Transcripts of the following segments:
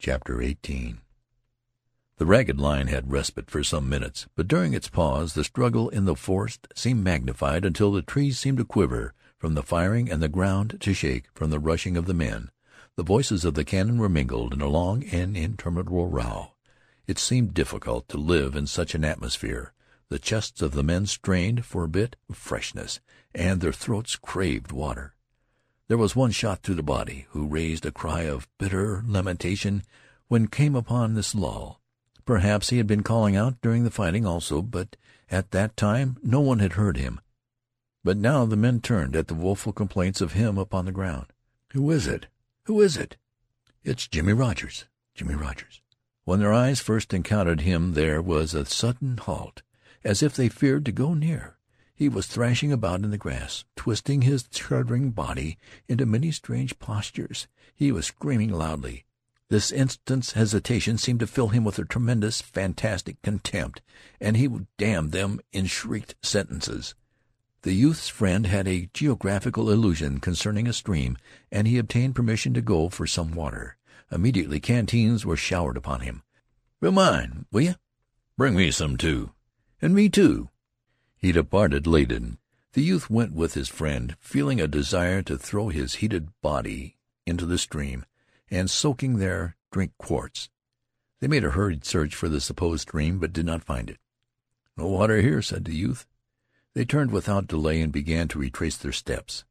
CHAPTER XVIII The ragged line had respite for some minutes, but during its pause the struggle in the forest seemed magnified until the trees seemed to quiver from the firing and the ground to shake from the rushing of the men. The voices of the cannon were mingled in a long and interminable row. It seemed difficult to live in such an atmosphere. The chests of the men strained for a bit of freshness, and their throats craved water. There was one shot through the body, who raised a cry of bitter lamentation when came upon this lull. Perhaps he had been calling out during the fighting also, but at that time no one had heard him. But now the men turned at the woeful complaints of him upon the ground. "Who is it? Who is it?" "It's Jimmie Rogers, Jimmie Rogers." When their eyes first encountered him there was a sudden halt, as if they feared to go near. He was thrashing about in the grass, twisting his shuddering body into many strange postures. He was screaming loudly. This instant's hesitation seemed to fill him with a tremendous, fantastic contempt, and he damned them in shrieked sentences. The youth's friend had a geographical illusion concerning a stream, and he obtained permission to go for some water. Immediately canteens were showered upon him. "Fill mine, will you?" "Bring me some, too." "And me, too." He departed laden. The youth went with his friend, feeling a desire to throw his heated body into the stream, and, soaking there, drink quarts. They made a hurried search for the supposed stream, but did not find it. "No water here," said the youth. They turned without delay and began to retrace their steps.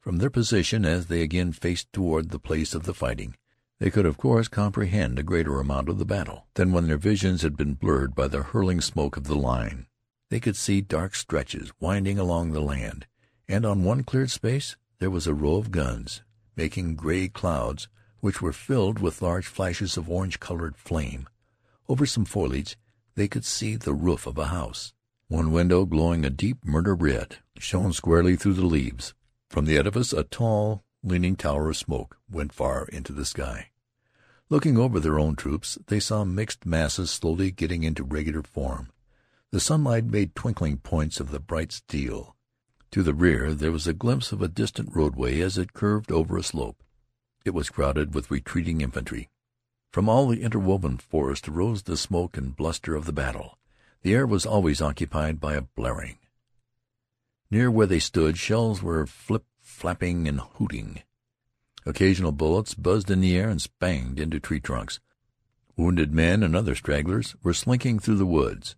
From their position, as they again faced toward the place of the fighting, they could of course comprehend a greater amount of the battle than when their visions had been blurred by the hurling smoke of the line. They could see dark stretches winding along the land, and on one cleared space there was a row of guns, making gray clouds which were filled with large flashes of orange-colored flame. Over some foliage they could see the roof of a house. One window, glowing a deep murder red, shone squarely through the leaves. From the edifice a tall, leaning tower of smoke went far into the sky. Looking over their own troops, they saw mixed masses slowly getting into regular form. The sunlight made twinkling points of the bright steel. To the rear there was a glimpse of a distant roadway as it curved over a slope. It was crowded with retreating infantry. From all the interwoven forest arose the smoke and bluster of the battle. The air was always occupied by a blaring. Near where they stood shells were flip-flapping and hooting. Occasional bullets buzzed in the air and spanged into tree trunks. Wounded men and other stragglers were slinking through the woods.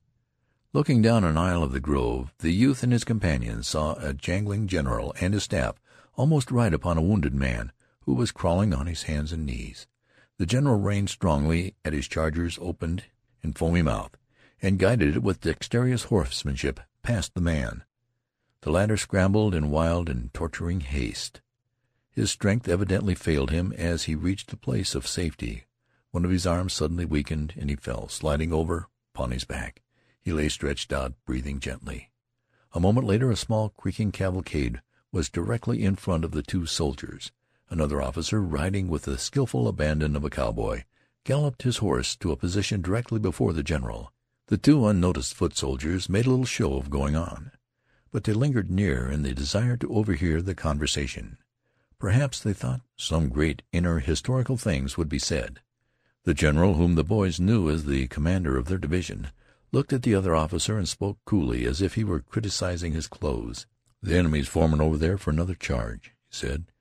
Looking down an aisle of the grove, the youth and his companion saw a jangling general and his staff almost ride upon a wounded man who was crawling on his hands and knees. The general reined strongly at his charger's opened and foamy mouth, and guided it with dexterous horsemanship past the man. The latter scrambled in wild and torturing haste. His strength evidently failed him as he reached the place of safety. One of his arms suddenly weakened, and he fell, sliding over upon his back. He lay stretched out, breathing gently. A moment later a small creaking cavalcade was directly in front of the two soldiers. Another officer, riding with the skilful abandon of a cowboy, galloped his horse to a position directly before the general. The two unnoticed foot soldiers made a little show of going on, but they lingered near in the desire to overhear the conversation. Perhaps, they thought, some great inner historical things would be said. The general, whom the boys knew as the commander of their division, looked at the other officer and spoke coolly, as if he were criticizing his clothes. "The enemy's forming over there for another charge," he said.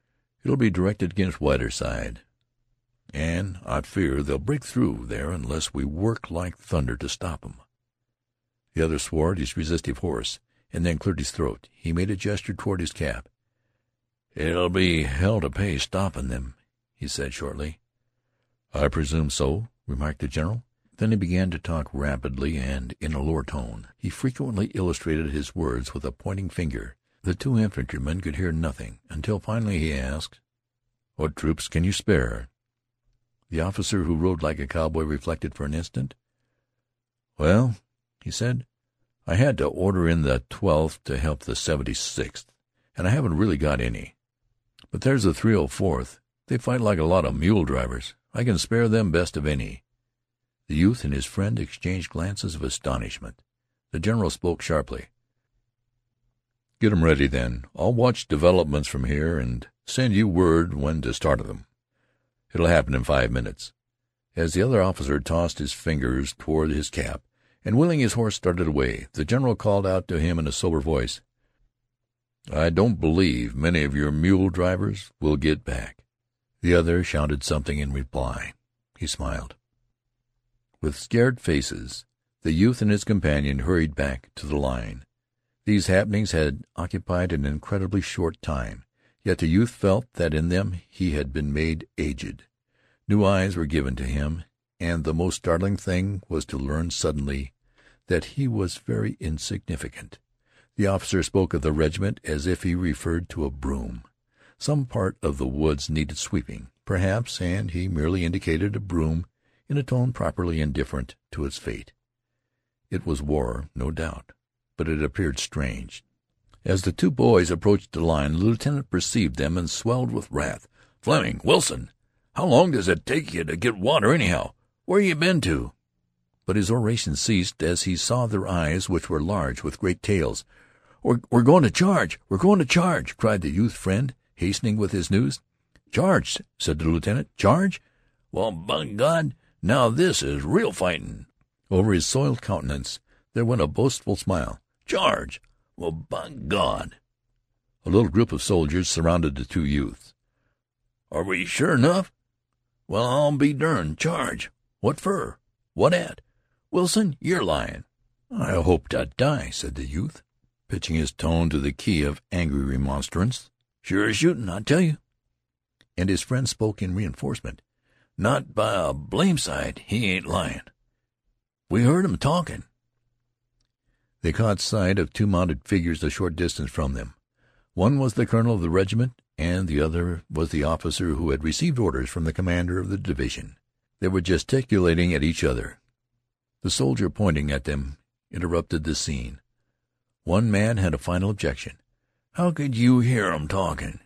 "It'll be directed against Whiterside, and I fear they'll break through there unless we work like thunder to stop 'em." The other swore at his restive horse, and then cleared his throat. He made a gesture toward his cap. "It'll be hell to pay stoppin' them," he said shortly. "I presume so," remarked the general. Then he began to talk rapidly and in a lower tone. He frequently illustrated his words with a pointing finger. The two infantrymen could hear nothing, until finally he asked, "What troops can you spare?" The officer who rode like a cowboy reflected for an instant. "Well," he said, "I had to order in the Twelfth to help the Seventy sixth, and I haven't really got any. But there's the Three oh Fourth. They fight like a lot of mule drivers. I can spare them best of any. The youth and his friend exchanged glances of astonishment. The general spoke sharply. "Get 'em ready, then. I'll watch developments from here, and send you word when to start them. It'll happen in five minutes. As the other officer tossed his fingers toward his cap, and wheeling his horse started away, the general called out to him in a sober voice: "I don't believe many of your mule drivers will get back." The other shouted something in reply. He smiled. With scared faces the youth and his companion hurried back to the line. These happenings had occupied an incredibly short time, yet the youth felt that in them he had been made aged. New eyes were given to him, and the most startling thing was to learn suddenly that he was very insignificant. The officer spoke of the regiment as if he referred to a broom. Some part of the woods needed sweeping, perhaps, and he merely indicated a broom in a tone properly indifferent to its fate. It was war, no doubt but it appeared strange. As the two boys approached the line, the lieutenant perceived them and swelled with wrath. "Fleming! Wilson! How long does it take you to get water, anyhow? Where you been to?" But his oration ceased as he saw their eyes, which were large with great tales. "We're, we're going to charge! We're going to charge!" cried the youth friend, hastening with his news. "Charge!" said the lieutenant. "Charge? Well, by God, now this is real fighting." Over his soiled countenance there went a boastful smile. Charge! Well, by God!" A little group of soldiers surrounded the two youths. "Are we sure enough? Well, I'll be derned! Charge! What fer? What at? Wilson, you're lyin'." "I hope to die," said the youth, pitching his tone to the key of angry remonstrance. "Sure as shootin', I tell you." And his friend spoke in reinforcement. "Not by a blame sight he ain't lyin'. We heard 'em talkin'. They caught sight of two mounted figures a short distance from them. One was the colonel of the regiment, and the other was the officer who had received orders from the commander of the division. They were gesticulating at each other. The soldier, pointing at them, interrupted the scene. One man had a final objection. "How could you hear 'em talkin'?"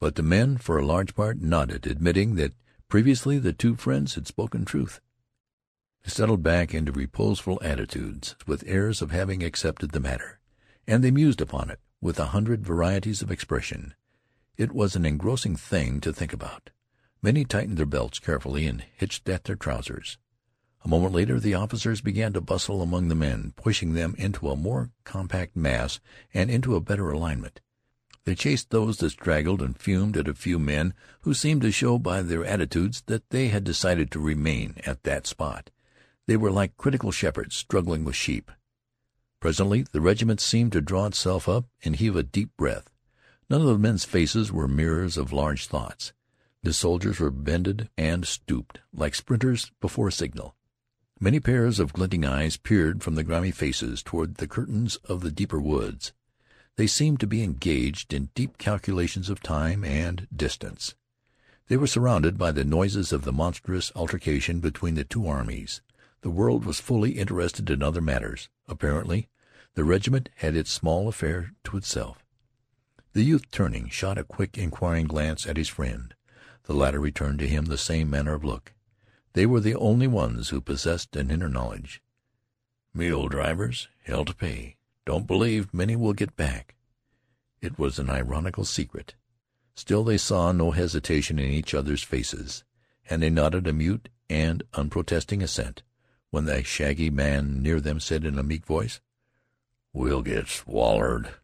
But the men, for a large part, nodded, admitting that previously the two friends had spoken truth. They settled back into reposeful attitudes, with airs of having accepted the matter, and they mused upon it with a hundred varieties of expression. It was an engrossing thing to think about. Many tightened their belts carefully and hitched at their trousers. A moment later the officers began to bustle among the men, pushing them into a more compact mass and into a better alignment. They chased those that straggled and fumed at a few men who seemed to show by their attitudes that they had decided to remain at that spot. They were like critical shepherds struggling with sheep. Presently the regiment seemed to draw itself up and heave a deep breath. None of the men's faces were mirrors of large thoughts. The soldiers were bended and stooped, like sprinters before a signal. Many pairs of glinting eyes peered from the grimy faces toward the curtains of the deeper woods. They seemed to be engaged in deep calculations of time and distance. They were surrounded by the noises of the monstrous altercation between the two armies. The world was fully interested in other matters. Apparently the regiment had its small affair to itself. The youth, turning, shot a quick, inquiring glance at his friend. The latter returned to him the same manner of look. They were the only ones who possessed an inner knowledge. Mule drivers, hell to pay. Don't believe many will get back. It was an ironical secret. Still they saw no hesitation in each other's faces, and they nodded a mute and unprotesting assent when the shaggy man near them said in a meek voice, "We'll get swallered."